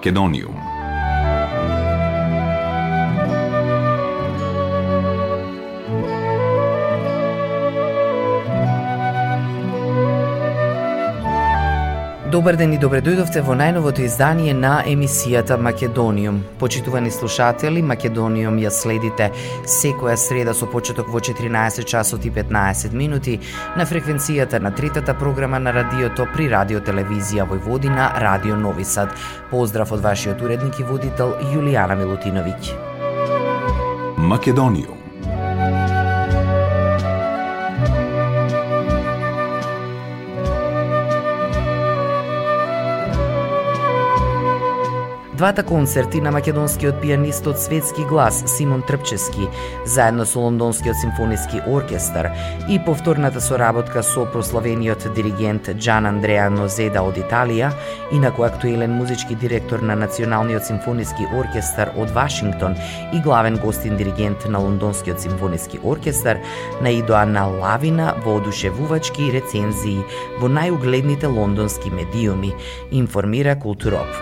Македонијум. Добар ден и добре дојдовте во најновото издание на емисијата Македониум. Почитувани слушатели, Македониум ја следите секоја среда со почеток во 14 часот и 15 минути на фреквенцијата на третата програма на радиото при Радио Телевизија Војводина, Радио Нови Сад. Поздрав од вашиот уредник и водител Јулијана Милутиновиќ. Македониум Двата концерти на македонскиот пианист од светски глас Симон Трпчески, заедно со Лондонскиот симфониски оркестар и повторната соработка со прославениот диригент Джан Андреа Нозеда од Италија, инаку актуелен музички директор на Националниот симфониски оркестар од Вашингтон и главен гостин диригент на Лондонскиот симфониски оркестар, наидоа на лавина во одушевувачки рецензии во најугледните лондонски медиуми, информира Културоп.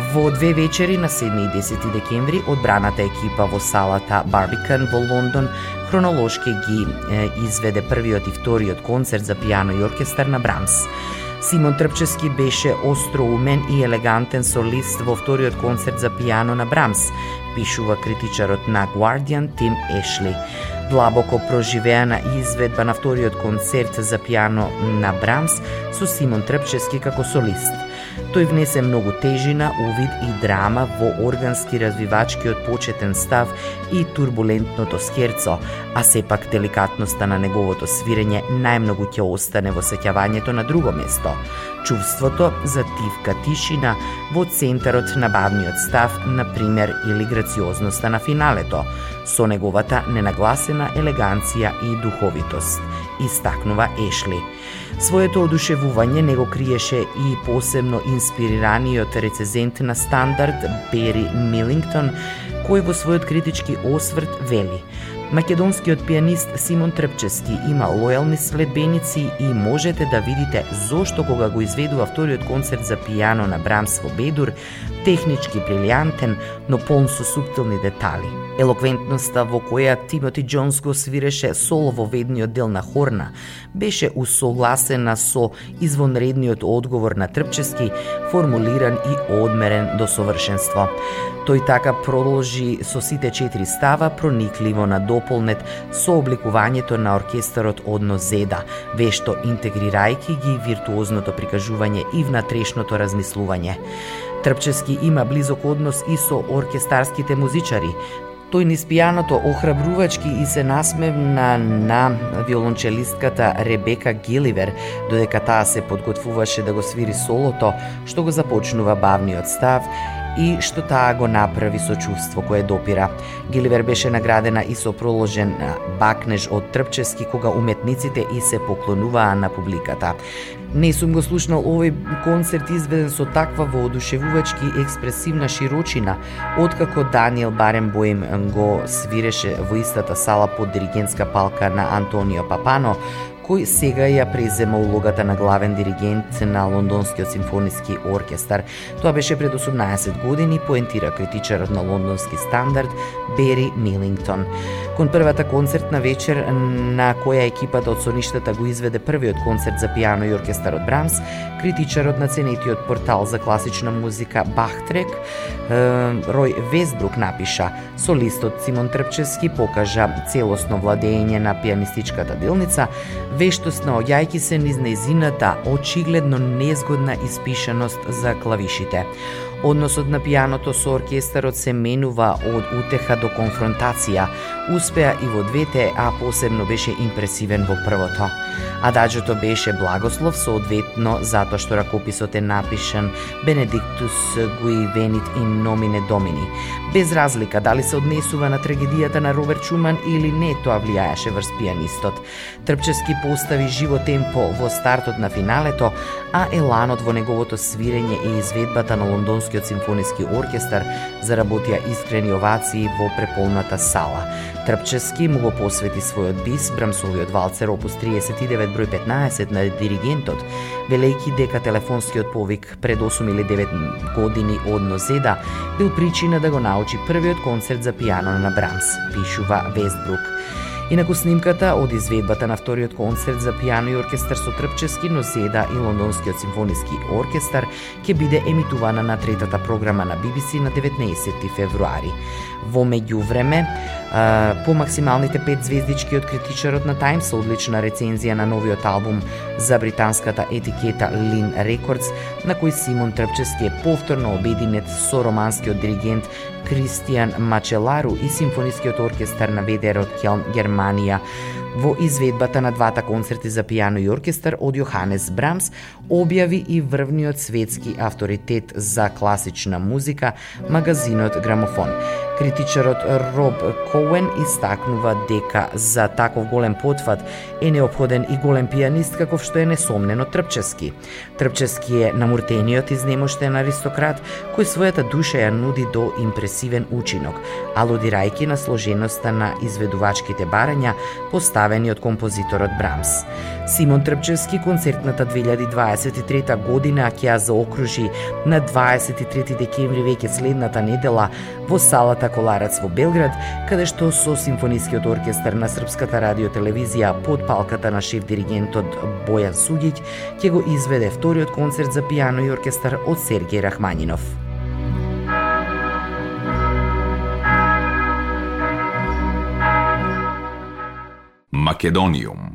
Во две вечери на 7 и 10 декември одбраната екипа во салата Барбикан во Лондон хронолошки ги е, изведе првиот и вториот концерт за пијано и оркестар на Брамс. Симон Трпчески беше остроумен и елегантен солист во вториот концерт за пијано на Брамс, пишува критичарот на Guardian Тим Ешли. Длабоко проживеана изведба на вториот концерт за пијано на Брамс со Симон Трпчески како солист – Тој внесе многу тежина, увид и драма во органски развивачкиот почетен став и турбулентното скерцо, а сепак деликатноста на неговото свирење најмногу ќе остане во сеќавањето на друго место. Чувството за тивка тишина во центарот на бавниот став, на пример, или грациозноста на финалето, со неговата ненагласена елеганција и духовитост, истакнува Ешли. Своето одушевување него криеше и посебно инспирираниот рецезент на стандард Бери Милингтон, кој во својот критички осврт вели Македонскиот пианист Симон Трпчески има лојални следбеници и можете да видите зошто кога го изведува вториот концерт за пијано на Брамс во Бедур, технички брилјантен, но полн со суптилни детали. Елоквентноста во која Тимоти Джонс го свиреше соло во ведниот дел на Хорна беше усогласена со извонредниот одговор на Трпчески, формулиран и одмерен до совршенство. Тој така продолжи со сите четири става проникливо на дополнет со обликувањето на оркестарот од Нозеда, вешто интегрирајќи ги виртуозното прикажување и внатрешното размислување. Трпчески има близок однос и со оркестарските музичари, Тој низ пијаното охрабрувачки и се насмевна на виолончелистката Ребека Гиливер, додека таа се подготвуваше да го свири солото, што го започнува бавниот став и што таа го направи со чувство кое допира. Гиливер беше наградена и со проложен бакнеж од Трпчевски кога уметниците и се поклонуваа на публиката. Не сум го слушнал овој концерт изведен со таква воодушевувачки експресивна широчина, откако Даниел Баренбоим го свиреше во истата сала под диригентска палка на Антонио Папано, кој сега ја презема улогата на главен диригент на Лондонскиот симфониски оркестар. Тоа беше пред 18 години, поентира критичарот на лондонски стандард Бери Милингтон. Кон првата концертна вечер на која екипата од соништата го изведе првиот концерт за пијано и оркестар од Брамс, критичарот на ценетиот портал за класична музика Бахтрек, Рој Весбрук напиша, солистот Симон Трпчески покажа целосно владење на пианистичката делница, вешто снаоѓајќи се низ незината очигледно незгодна испишаност за клавишите. Односот на пијаното со оркестарот се менува од утеха до конфронтација. Успеа и во двете, а посебно беше импресивен во првото. Ададжото беше благослов соодветно затоа што ракописот е напишан Benedictus gui venit in nomine Domini. Без разлика дали се однесува на трагедијата на Роберт Шуман или не, тоа влијаеше врз пијанистот. Трпчески постави живо темпо во стартот на финалето, а еланот во неговото свирење и изведбата на Лондонскиот симфониски оркестар заработија искрени овации во преполната сала. Трпчески му го посвети својот бис, Брамсовиот валцер опус 39 број 15 на диригентот, велејки дека телефонскиот повик пред 8 или 9 години од Нозеда бил причина да го научи првиот концерт за пијано на Брамс, пишува Вестбрук. Инаку снимката од изведбата на вториот концерт за пијано и оркестар со Трпчески, носеда и Лондонскиот симфониски оркестар ќе биде емитувана на третата програма на BBC на 19 февруари. Во меѓувреме, по максималните пет звездички од критичарот на Times одлична рецензија на новиот албум за британската етикета Lin Records, на кој Симон Трпчевски е повторно обединет со романскиот диригент Кристијан Мачелару и симфонискиот оркестар на Ведерот Келн Германија во изведбата на двата концерти за пијано и оркестар од Јоханес Брамс објави и врвниот светски авторитет за класична музика, магазинот Грамофон. Критичарот Роб Коуен истакнува дека за таков голем потфат е необходен и голем пианист каков што е несомнено Трпчески. Трпчески е намуртениот изнемоштен аристократ кој својата душа ја нуди до импресивен учинок, алудирајќи на сложеноста на изведувачките барања поставени од композиторот Брамс. Симон Трпчевски концертната 2023 година ќе ја заокружи на 23 декември веќе следната недела во салата Коларац во Белград, каде што со симфонискиот оркестар на Српската радио телевизија под палката на шеф диригентот Бојан Судиќ ќе го изведе вториот концерт за пијано и оркестар од Сергеј Рахманинов. Македониум.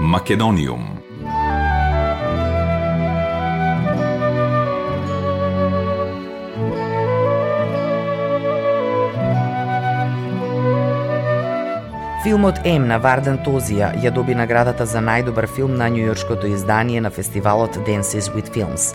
Македониум. Филмот М на Вардан Тозија ја доби наградата за најдобар филм на њујоршкото издание на фестивалот Dances with Films.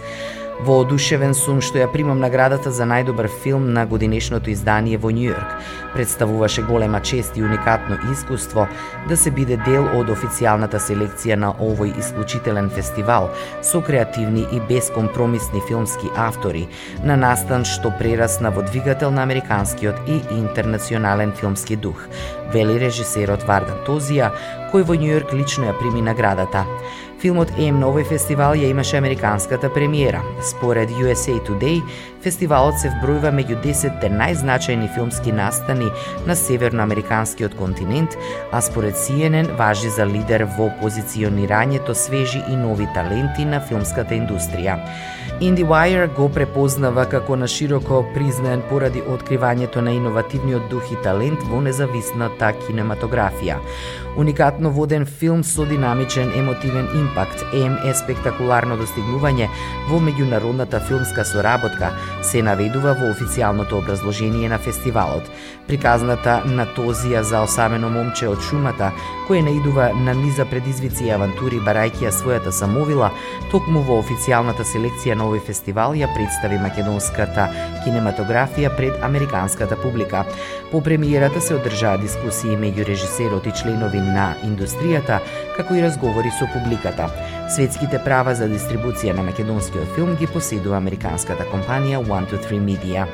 Воодушевен сум што ја примам наградата за најдобар филм на годинешното издание во Њујорк. Представуваше голема чест и уникатно искуство да се биде дел од официјалната селекција на овој исклучителен фестивал со креативни и бескомпромисни филмски автори на настан што прерасна во двигател на американскиот и интернационален филмски дух, вели режисерот Вардан Тозија, кој во Њујорк лично ја прими наградата. Филмот Ем на овој фестивал ја имаше американската премиера. Според USA Today, фестивалот се вбројува меѓу 10 најзначајни филмски настани на северноамериканскиот континент, а според CNN важи за лидер во позиционирањето свежи и нови таленти на филмската индустрија. IndieWire го препознава како на широко признаен поради откривањето на иновативниот дух и талент во независната кинематографија. Уникатно воден филм со динамичен емотивен импакт, ем е спектакуларно достигнување во меѓународната филмска соработка, се наведува во официјалното образложение на фестивалот. Приказната на Тозија за осамено момче од шумата, кое наидува на низа предизвици и авантури барајќи ја својата самовила, токму во официјалната селекција на овој фестивал ја представи македонската кинематографија пред американската публика. По премиерата се одржаа дискусии меѓу режисерот и членови на индустријата, како и разговори со публиката. Светските права за дистрибуција на македонскиот филм ги поседува американската компанија 123 Media.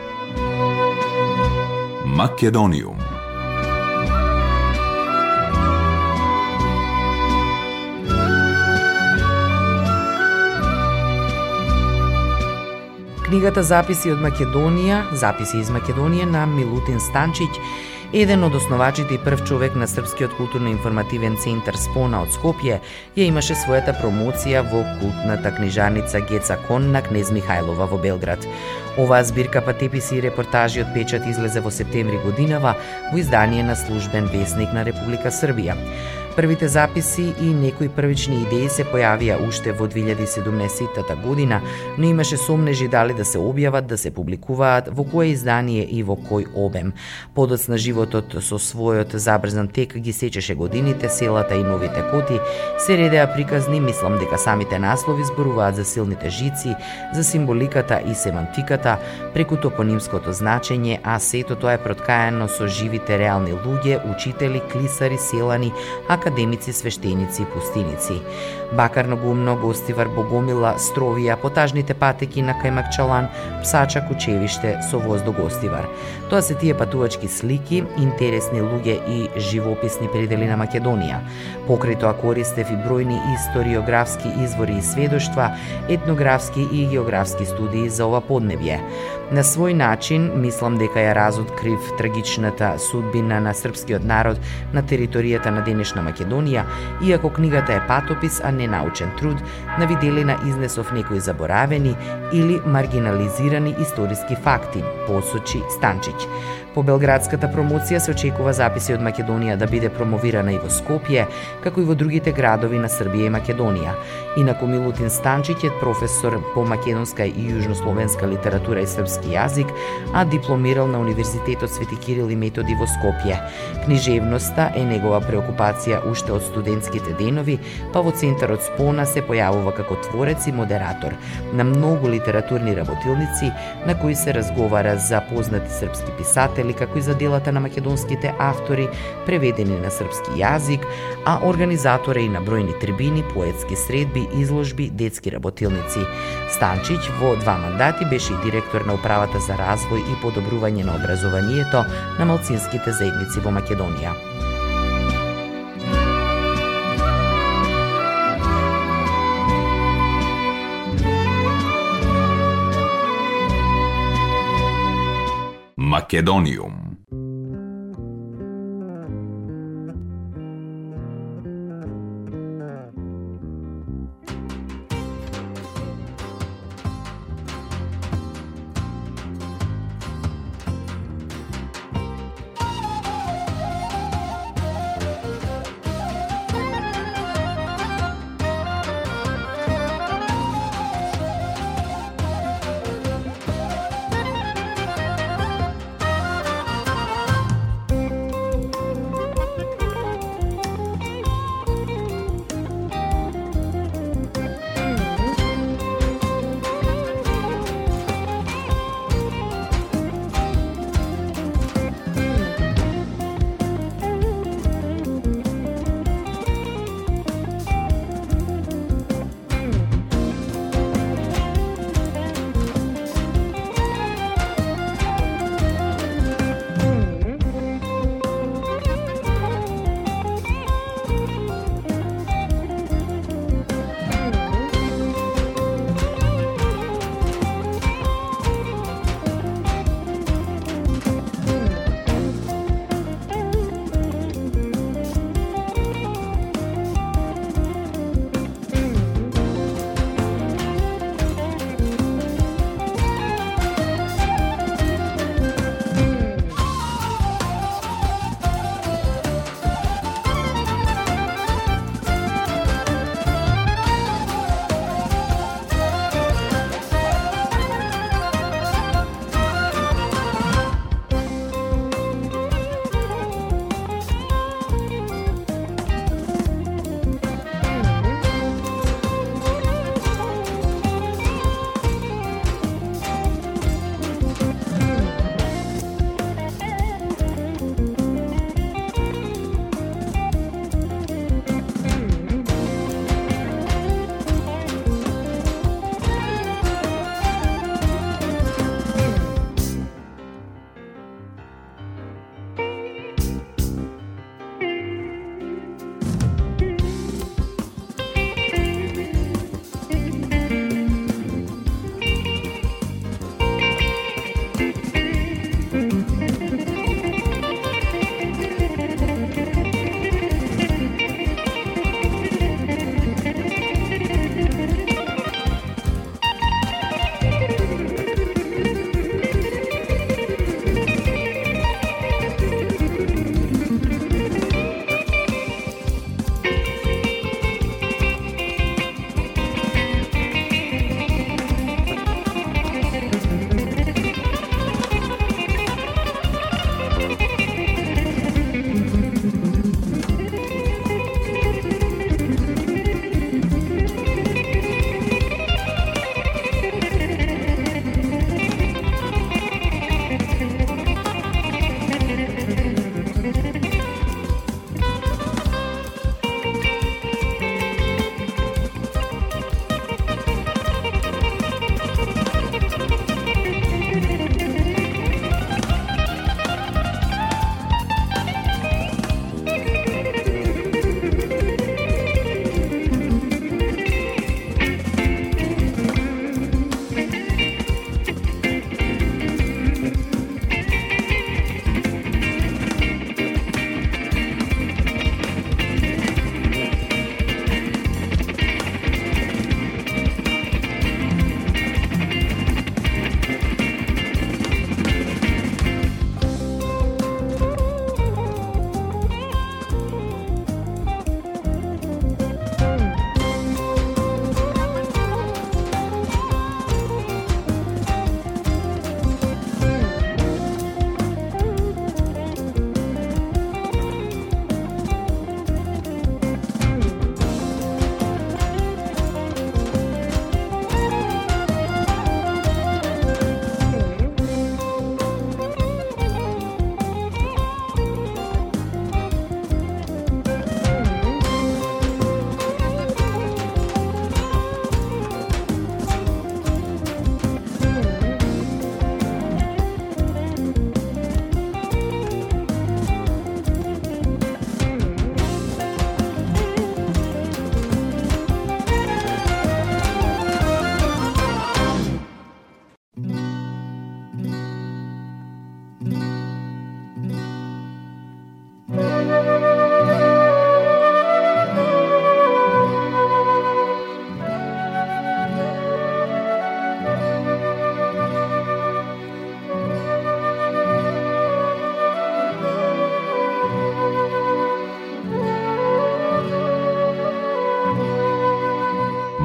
Македониум Книгата Записи од Македонија, Записи из Македонија на Милутин Станчиќ, еден од основачите и прв човек на Српскиот културно-информативен центар Спона од Скопје, ја имаше својата промоција во култната книжарница Геца Кон на Кнез Михајлова во Белград. Оваа збирка патеписи и репортажи од печат излезе во септември годинава во издание на службен вестник на Република Србија. Првите записи и некои првични идеи се појавија уште во 2017 година, но имаше сомнежи дали да се објават, да се публикуваат, во кое издание и во кој обем. Подоцна животот со својот забрзан тек ги сечеше годините, селата и новите коти, се редеа приказни, мислам дека самите наслови зборуваат за силните жици, за символиката и семантиката, преку топонимското значење, а сето тоа е проткаено со живите реални луѓе, учители, клисари, селани, ака академици, свештеници и пустиници. Бакарно гумно, Гостивар, Богомила, Стровија, потажните патеки на Кајмакчалан, Псача, Кучевиште, со воз до Гостивар. Тоа се тие патувачки слики, интересни луѓе и живописни предели на Македонија. Покрај тоа користев и бројни историографски извори и сведоштва, етнографски и географски студии за ова поднебје. На свој начин, мислам дека ја разоткрив трагичната судбина на српскиот народ на територијата на денешна Македонија, иако книгата е патопис, а не научен труд, на виделина изнесов некои заборавени или маргинализирани историски факти, посочи Станчиќ. По белградската промоција се очекува записи од Македонија да биде промовирана и во Скопје, како и во другите градови на Србија и Македонија. Инаку Милутин Станчиќ е професор по македонска и јужнословенска литература и српски јазик, а дипломирал на Универзитетот Свети Кирил и Методи во Скопје. Книжевноста е негова преокупација уште од студентските денови, па во центарот Спона се појавува како творец и модератор на многу литературни работилници на кои се разговара за познати српски писатели писатели, како и за делата на македонските автори, преведени на српски јазик, а организатори и на бројни трибини, поетски средби, изложби, детски работилници. Станчиќ во два мандати беше и директор на управата за развој и подобрување на образованието на малцинските заедници во Македонија. Македониум.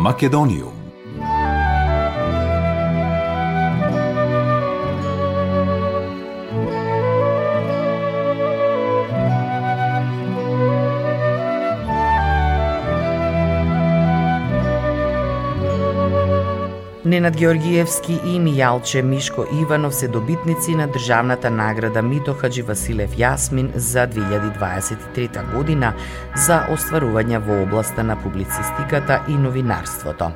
Македонија. Ненад Георгиевски и Мијалче Мишко Иванов се добитници на државната награда Мито Хаджи Василев Јасмин за 2023 година за остварување во областа на публицистиката и новинарството.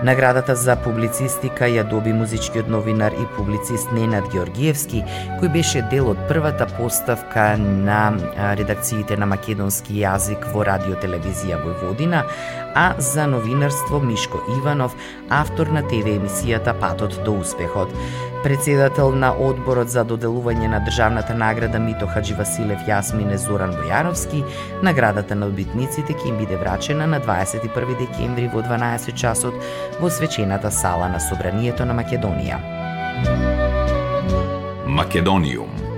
Наградата за публицистика ја доби музичкиот новинар и публицист Ненад Георгиевски, кој беше дел од првата поставка на редакциите на македонски јазик во Радио Телевизија Војводина, а за новинарство Мишко Иванов, автор на ТВ емисијата Патот до успехот. Председател на одборот за доделување на државната награда Мито Хаджи Василев Јасмине Зоран Бојаровски, наградата на одбитниците ќе им биде врачена на 21 декември во 12 часот во свечената сала на Собранието на Македонија. Македониум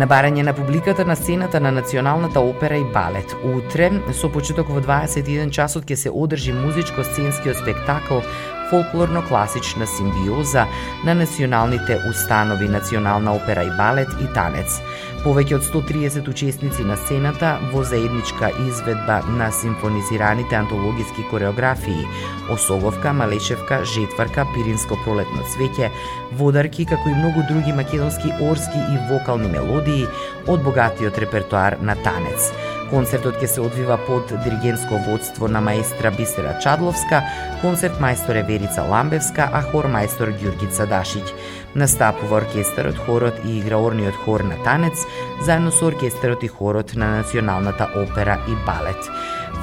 на барање на публиката на сцената на Националната опера и балет. Утре, со почеток во 21 часот, ќе се одржи музичко-сценскиот спектакл фолклорно-класична симбиоза на националните установи Национална опера и балет и танец. Повеќе од 130 учесници на сцената во заедничка изведба на симфонизираните антологиски кореографии Осоговка, Малешевка, Жетварка, Пиринско пролетно цвеќе, Водарки, како и многу други македонски орски и вокални мелодии од богатиот репертуар на танец. Концертот ќе се одвива под диригентско водство на маестра Бисера Чадловска, концерт мајсторе Верица Ламбевска, а хор мајстор Ѓургица Дашиќ. Настапува оркестарот, хорот и играорниот хор на танец, заедно со оркестарот и хорот на Националната опера и балет.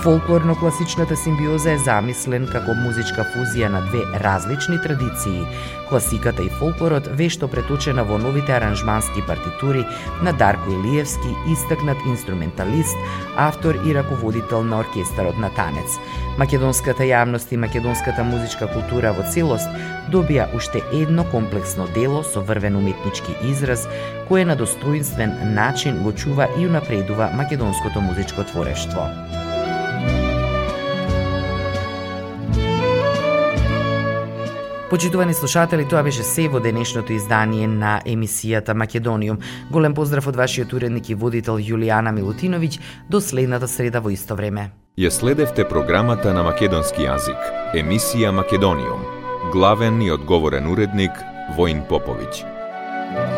Фолклорно-класичната симбиоза е замислен како музичка фузија на две различни традиции. Класиката и фолклорот вешто преточена во новите аранжмански партитури на Дарко Илиевски, истакнат инструменталист, автор и раководител на оркестарот на танец. Македонската јавност и македонската музичка култура во целост добија уште едно комплексно дело со врвен уметнички израз, кое на достоинствен начин го чува и унапредува македонското музичко творештво. Почитувани слушатели, тоа беше се во денешното издание на емисијата Македониум. Голем поздрав од вашиот уредник и водител Јулијана Милутиновиќ до следната среда во исто време. Ја следевте програмата на македонски јазик, емисија Македониум. Главен и одговорен уредник Воин Поповиќ.